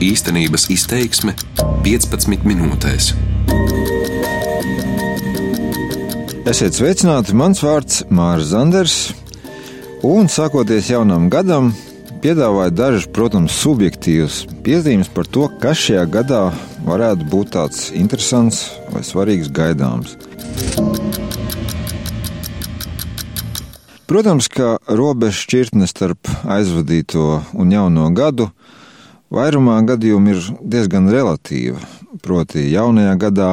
Īstenības izteiksme 15 minūtēs. Esiet sveicināti, mans vārds Mārcis Zanders. Un sākoties jaunam gadam, piedāvāju dažas, protams, subjektīvas piezīmes par to, kas šajā gadā varētu būt tāds interesants vai svarīgs gaidāms. Protams, ka robeža šķirtne starp aizvadīto un jauno gadu vairumā gadījumu ir diezgan relatīva. Proti, jaunajā gadā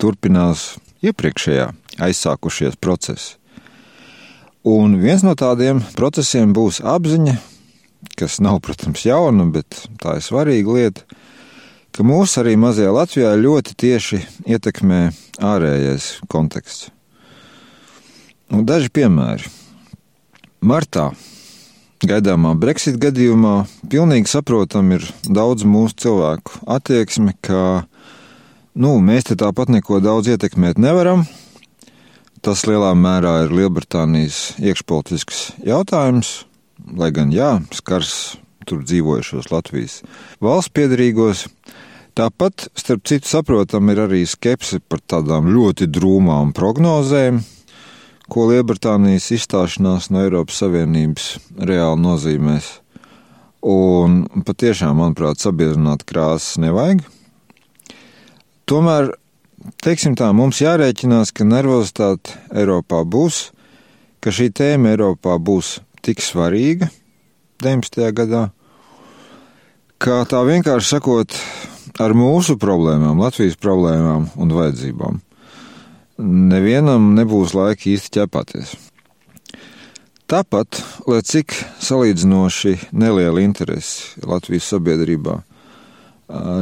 turpinās iepriekšējā aizsākušies procesi. Un viens no tādiem procesiem būs apziņa, kas nav, protams, jauna, bet tā ir svarīga lieta, ka mūs arī mazajā Latvijā ļoti tieši ietekmē ārējais konteksts. Un daži piemēri. Martā gaidāmā Brexit gadījumā pilnīgi saprotam ir daudz mūsu cilvēku attieksme, ka nu, mēs te tāpat neko daudz ietekmēt nevaram. Tas lielā mērā ir Lielbritānijas iekšpolitisks jautājums, lai gan jā, skars tur dzīvojušos Latvijas valsts piedarīgos. Tāpat, starp citu, saprotam, ir arī skepse par tādām ļoti drūmām prognozēm, ko Lielbritānijas izstāšanās no Eiropas Savienības reāli nozīmēs. Un patiešām, manuprāt, sabiedrināt krāsas nevajag. Tomēr, teiksim tā, mums jārēķinās, ka nervozitāte Eiropā būs, ka šī tēma Eiropā būs tik svarīga 19. gadā, ka tā vienkārši sakot, ar mūsu problēmām, Latvijas problēmām un vajadzībām nevienam nebūs laika īsti ķepāties. Tāpat, lai cik salīdzinoši neliela interese Latvijas sabiedrībā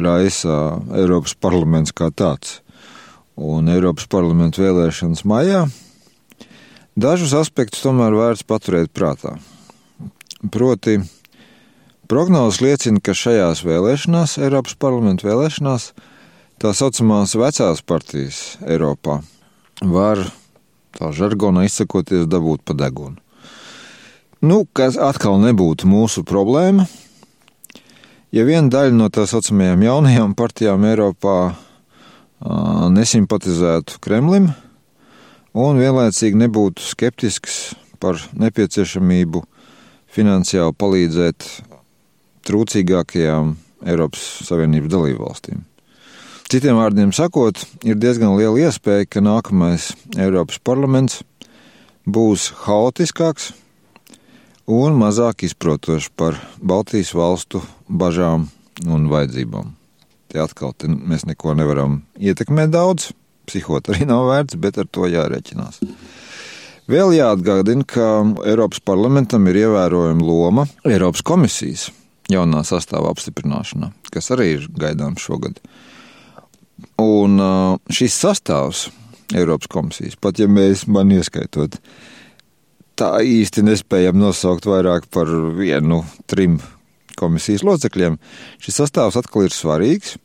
raisa Eiropas parlaments kā tāds un Eiropas parlamentu vēlēšanas maijā, dažus aspektus tomēr vērts paturēt prātā. Proti, prognozes liecina, ka šajās vēlēšanās, Eiropas parlamentu vēlēšanās, tā saucamās vecās partijas Eiropā var tā žargonā izsakoties dabūt pa degunu. Nu, kas atkal nebūtu mūsu problēma, ja viena daļa no tā saucamajām jaunajām partijām Eiropā a, nesimpatizētu Kremlim un vienlaicīgi nebūtu skeptisks par nepieciešamību finansiāli palīdzēt trūcīgākajām Eiropas Savienības dalībvalstīm. Citiem vārdiem sakot, ir diezgan liela iespēja, ka nākamais Eiropas parlaments būs haotiskāks un mazāk izprotošs par Baltijas valstu bažām un vajadzībām. Te atkal te mēs neko nevaram ietekmēt daudz, psihot arī nav vērts, bet ar to jārēķinās. Vēl jāatgādina, ka Eiropas parlamentam ir ievērojama loma Eiropas komisijas jaunā sastāvā apstiprināšanā, kas arī ir gaidāms šogad. Un šis sastāvs Eiropas komisijas, pat ja mēs man ieskaitot, tā īsti nespējam nosaukt vairāk par vienu, trim komisijas locekļiem, šis sastāvs atkal ir svarīgs.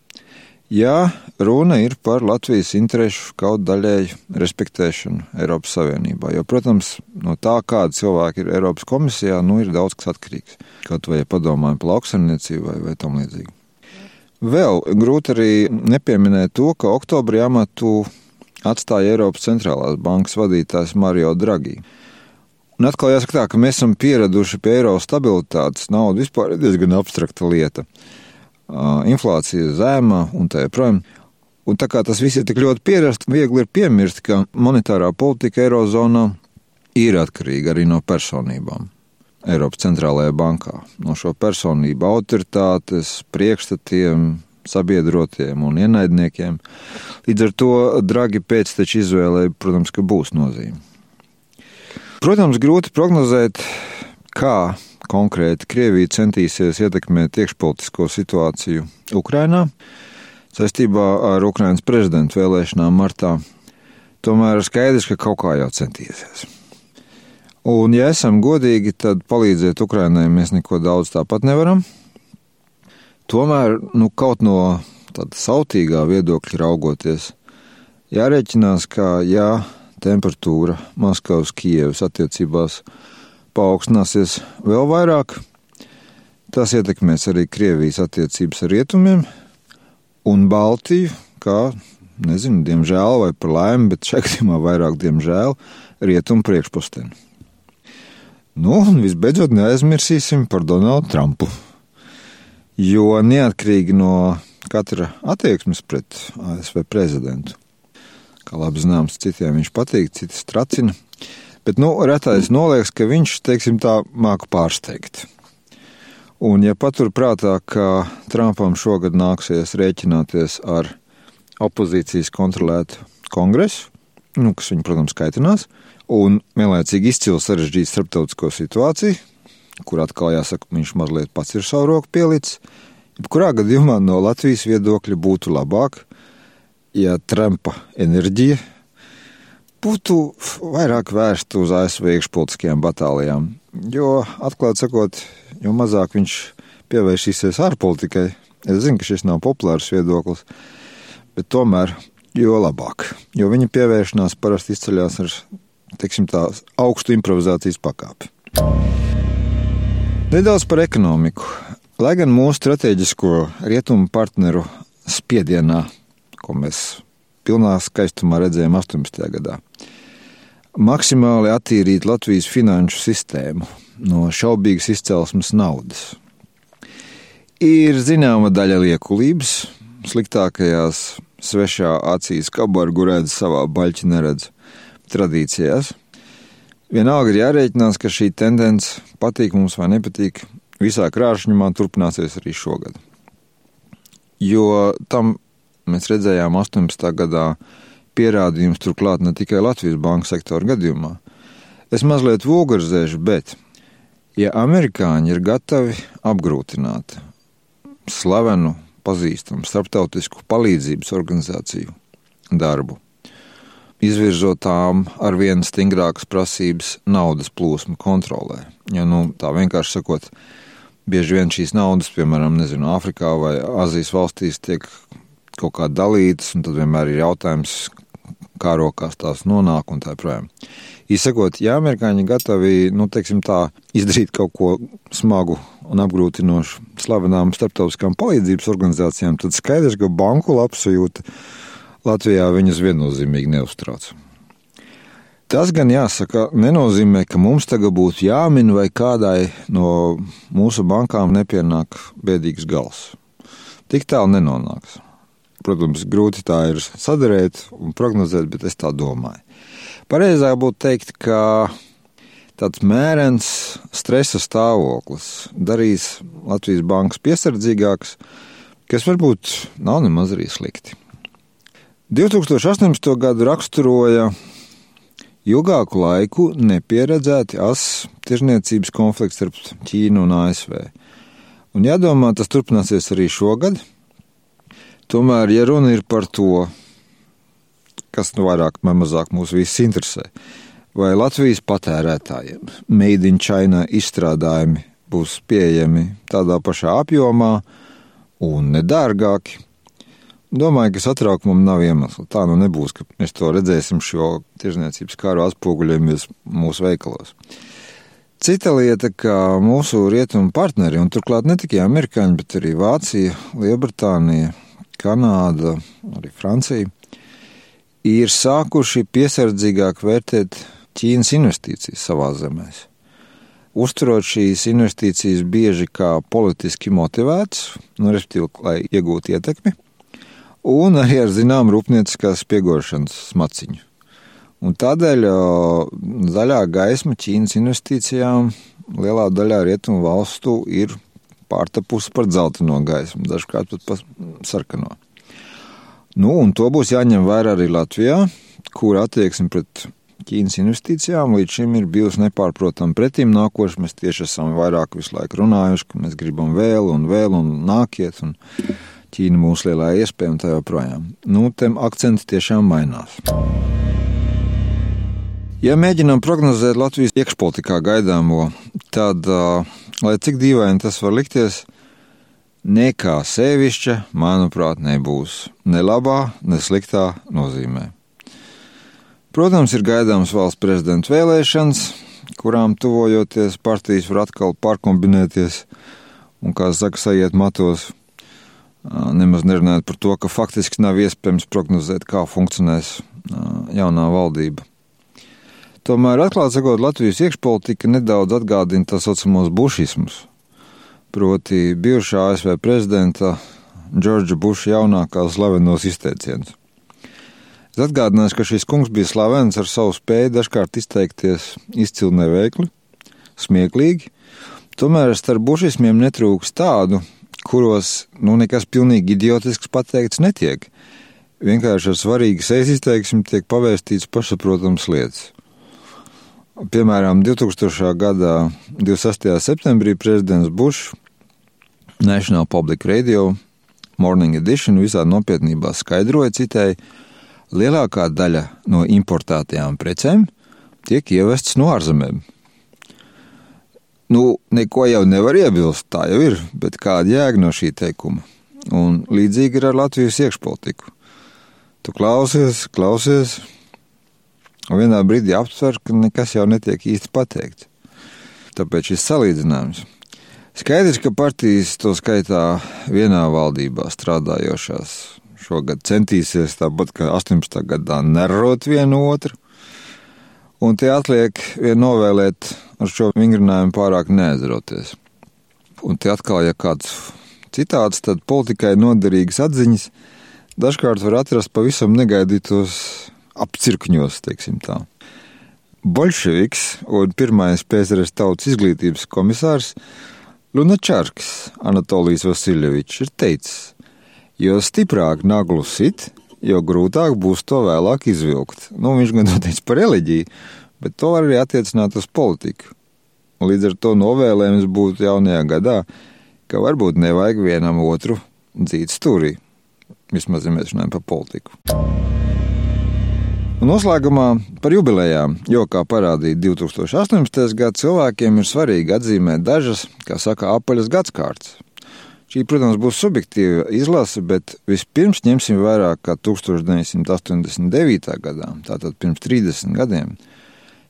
Ja runa ir par Latvijas interesu kaut daļēju respektēšanu Eiropas Savienībā, jo, protams, no tā, kāda cilvēka ir Eiropas komisijā, nu ir daudz kas atkarīgs. Kaut vai padomājam par lauksaimniecību vai, vai tam līdzīgi. Vēl grūti arī nepieminēt to, ka oktobrī amatu atstāja Eiropas centrālās bankas vadītājs Mario Draghi. Un atkal jāsaka tā, ka mēs esam pieraduši pie eiro stabilitātes. Nauda vispār ir diezgan abstrakta lieta. Inflācija zema un tā joprojām. Un tā kā tas viss ir tik ļoti pierasts, viegli ir piemirst, ka monetārā politika Eirozonā ir atkarīga arī no personībām. Eiropas centrālajā bankā. No šo personību autoritātes, priekšstatiem, sabiedrotiem un ienaidniekiem. Līdz ar to Dragi pēcteči izvēlē, protams, ka būs nozīme. Protams, grūti prognozēt, kā konkrēti Krievija centīsies ietekmēt iekšpolitisko situāciju Ukrainā saistībā ar Ukrainas prezidenta vēlēšanām martā. Tomēr skaidrs, ka kaut kā jau centīsies. Un, ja esam godīgi, tad palīdzēt Ukrainai mēs neko daudz tāpat nevaram. Tomēr, nu, kaut no tāda sautīgā viedokļa raugoties, jārēķinās, ka, ja temperatūra Maskavas, Kievas attiecībās paaugstināsies vēl vairāk, Tas ietekmēs arī Krievijas attiecības ar rietumiem un Baltiju, kā, nezinu, diemžēl vai par laimi, bet šajā gadījumā vairāk diemžēl, rietumu priekšposteni. Nu, un visbeidzot neaizmirsīsim par Donaldu Trumpu. Jo neatkarīgi no katra attieksmes pret ASV prezidentu, kā labi zināms, citiem viņš patīk, citas tracina, bet, nu, retais nolieks, ka viņš, teiksim tā, māku pārsteigt. Un, ja paturprātā, ka Trumpam šogad nāksies rēķināties ar opozīcijas kontrolētu kongresu, nu, kas viņu, protams, kaitinās, un vienlaicīgi izcili sarežģītu starptautisko situāciju, kur atkal jāsaka, viņš mazliet pats ir savu roku pielicis. Kurā gadījumā no Latvijas viedokļa būtu labāk, ja Trumpa enerģija būtu vairāk vērsta uz ASV iekšpolitiskajām batālijām. Jo, atklāti sakot, jo mazāk viņš pievērsīsies ārpolitikai, es zinu, ka šis nav populārs viedoklis, bet tomēr jo labāk. Jo viņa pievēršanās parasti izceļas ar teiksim, tā, augstu improvizācijas pakāpi. Nedaudz par ekonomiku. Lai gan mūsu strateģisko rietumu partneru spiedienā, ko mēs pilnā skaistumā redzējām 18. gadā, maksimāli attīrīt Latvijas finanšu sistēmu no šaubīgas izcelsmes naudas. Ir zināma daļa liekulības, sliktākajās svešā acīs kabargu redz, savā baļķi neredz tradīcijās. Vienalga ir jārēķinās, ka šī tendence, patīk mums vai nepatīk, visā krāšņumā turpināsies arī šogad. Jo tam mēs redzējām 18. gadā pierādījums turklāt ne tikai Latvijas banka sektora gadījumā. Es mazliet vulgarizēšu, bet, ja amerikāņi ir gatavi apgrūtināt slavenu, pazīstamu starptautisku palīdzības organizāciju darbu, izvirzot tām ar vien stingrākas prasības naudas plūsmu kontrolē. Ja, nu, tā vienkārši sakot, bieži vien šīs naudas, piemēram, nezinu, Āfrikā vai Azijas valstīs, tiek kaut kā dalītas, un tad vienmēr ir jautājums, kā rokās tās nonāk un tā joprojām. Izsakot, ja amerikāņi gatavi, nu, teiksim tā, izdarīt kaut ko smagu un apgrūtinošu slavenām starptautiskām palīdzības organizācijām, tad skaidrs, ka banku labsajūta Latvijā viņas viennozīmīgi neuztrauc. Tas gan jāsaka, nenozīmē, ka mums tagad būtu jāmin vai kādai no mūsu bankām nepienāk bēdīgs gals. Tik tālu nenonāks. Protams, grūti tā ir sadarīt un prognozēt, bet es tā domāju. Pareizāk būtu teikt, ka tāds mērens stresa stāvoklis darīs Latvijas bankas piesardzīgākas, kas varbūt nav nemaz arī slikti. 2018. gadu raksturoja ilgāku laiku nepieredzēti asins tirzniecības konflikts starp Ķīnu un ASV. Un jādomā, tas turpināsies arī šogad. Tomēr, ja runa ir par to, kas nu vairāk vai mazāk mūs visus interesē, vai Latvijas patērētājiem Made in China izstrādājumi būs pieejami tādā pašā apjomā un nedārgāki, Domāju, ka satraukumam nav iemesla. Tā nu nebūs, ka mēs to redzēsim šo tirzniecības kāru atspoguļojumies mūsu veikalos. Cita lieta, ka mūsu rietumu partneri, un turklāt ne tikai amerikāņi, bet arī Vācija, Lielbritānija, Kanāda, arī Francija, ir sākuši piesardzīgāk vērtēt Ķīnas investīcijas savā zemē. Uzturot šīs investīcijas bieži kā politiski motivētas, nu, respektīvi, lai iegūtu ietekmi, un arī ar zināmu rūpnieciskās spiegošanas smaciņu. Un tādēļ zaļā gaisma Ķīnas investīcijām lielā daļā rietumu valstu ir pārtapusi par dzelteno gaismu, dažkārt pat par sarkano. Nu, un to būs jāņem vērā arī Latvijā, kur attieksme pret Ķīnas investīcijām līdz šim ir bijusi nepārprotami pretīm nākoša. Mēs tieši esam vairāk visu laiku runājuši, ka mēs gribam vēl un vēl un nākiet. Un Ķīna mūsu lielā iespēja un tā joprojām. Nu, tiem akcenti tiešām mainās. Ja mēģinām prognozēt Latvijas iekšpolitikā gaidāmo, tad, lai cik dīvaini tas var likties, nekā sevišķa, manuprāt, nebūs ne labā, ne sliktā nozīmē. Protams, ir gaidāms valsts prezidenta vēlēšanas, kurām tuvojoties partijas var atkal pārkombinēties un, kā saka, sajiet matos, nemaz nerunājot par to, ka faktiski nav iespējams prognozēt, kā funkcionēs jaunā valdība. Tomēr, atklāti sakot, Latvijas iekšpolitika nedaudz atgādina tā saucamos bušismus, proti bijušā ASV prezidenta Džordža Buša jaunākā slavenos izteicienus. Es atgādināšu, ka šis kungs bija slavens ar savu spēju dažkārt izteikties izcili neveikli, smieklīgi, tomēr starp bušismiem netrūks tādu, kuros nu, nekas pilnīgi idiotisks pateikts netiek. Vienkārši ar svarīgu sejas izteiksmi tiek pavēstīts pašsaprotams lietas. Piemēram, 2000. gada 26. septembrī prezidents Bušs National Public Radio Morning Edition visā nopietnībā skaidroja, citēji, lielākā daļa no importētajām precēm tiek ievestas no ārzemēm. Nu, neko jau nevar iebilst, tā jau ir, bet kāda jēga no šī teikuma? Un līdzīgi ir ar Latvijas iekšpolitiku. Tu klausies, klausies, Un vienā brīdī aptver, ka nekas jau netiek īsti pateikts. Tāpēc šis salīdzinājums. Skaidrs, ka partijas, to skaitā vienā valdībā strādājošās, šogad centīsies tāpat kā 18. gadā nerot vienu otru, un tie atliek vien novēlēt ar šo vingrinājumu pārāk neaizroties. Un te atkal, ja kāds citāds, tad politikai noderīgas atziņas dažkārt var atrast pavisam negaidītos apcirkņos, teiksim tā. Bolševiks un pirmais PSRS tautas izglītības komisārs Lunačārks Anatolijas Vasiljevičs ir teicis, jo stiprāk naglu sit, jo grūtāk būs to vēlāk izvilkt. Nu, viņš gan teica par reliģiju, bet to var arī attiecināt uz politiku. Līdz ar to novēlējums būtu jaunajā gadā, ka varbūt nevajag vienam otru dzīt stūrī. Vismaz, ja mēs runājam par politiku. Un noslēgumā par jubilejām, jo, kā parādīja 2018. gada cilvēkiem, ir svarīgi atzīmēt dažas, kā saka, apaļas gadsimtas. Šī, protams, būs subjektīva izlase, bet vispirms ņemsim vērā, ka 1989. gadā, tātad pirms 30 gadiem,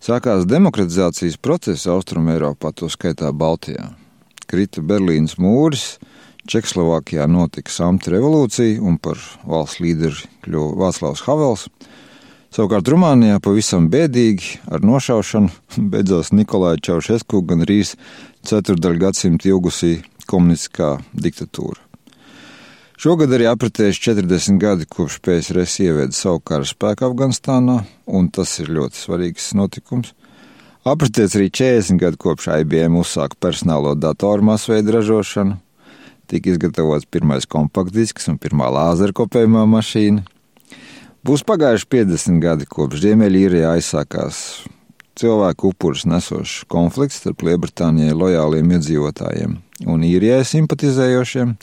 sākās demokratizācijas process Austrumēropā, to skaitā Baltijā. Krita Berlīnas mūris, Čehoslovākijā notika samta revolūcija un par valsts līderi kļuva Vāclavs Havels. Savukārt Rumānijā pavisam bēdīgi ar nošaušanu beidzās Nikolai Čaušesku gan arī ceturdaļu gadsimtu ilgusī komunistiskā diktatūra. Šogad arī apritējuši 40 gadi kopš PSRS ieveda savu kara spēku Afganistānā, un tas ir ļoti svarīgs notikums. Apritēts arī 40 gadi kopš IBM uzsāka personālo datoru masveidu ražošanu, tika izgatavots pirmais kompaktdisks un pirmā lāzera kopējumā mašīna. Būs pagājuši 50 gadi kopš Ziemeļīrijā aizsākās cilvēku upurus nesošs konflikts starp Lielbritānijai lojāliem iedzīvotājiem un īrijai simpatizējošiem.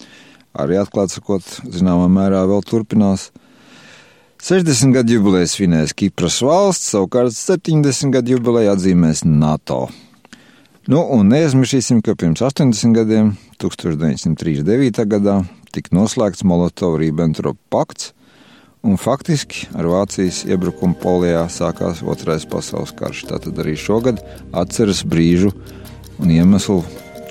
Arī atklāti sakot, zināmā mērā vēl turpinās. 60 gadu jubileju svinēs Kipras valsts, savukārt 70 gadu jubileju atzīmēs NATO. Nu, un neaizmirsīsim, ka pirms 80 gadiem, 1939. gadā, tika noslēgts Molotov-Ribbentrop pakts, Un faktiski ar Vācijas iebrukumu Polijā sākās Otrais pasaules karš. Tātad arī šogad atceras brīžu un iemeslu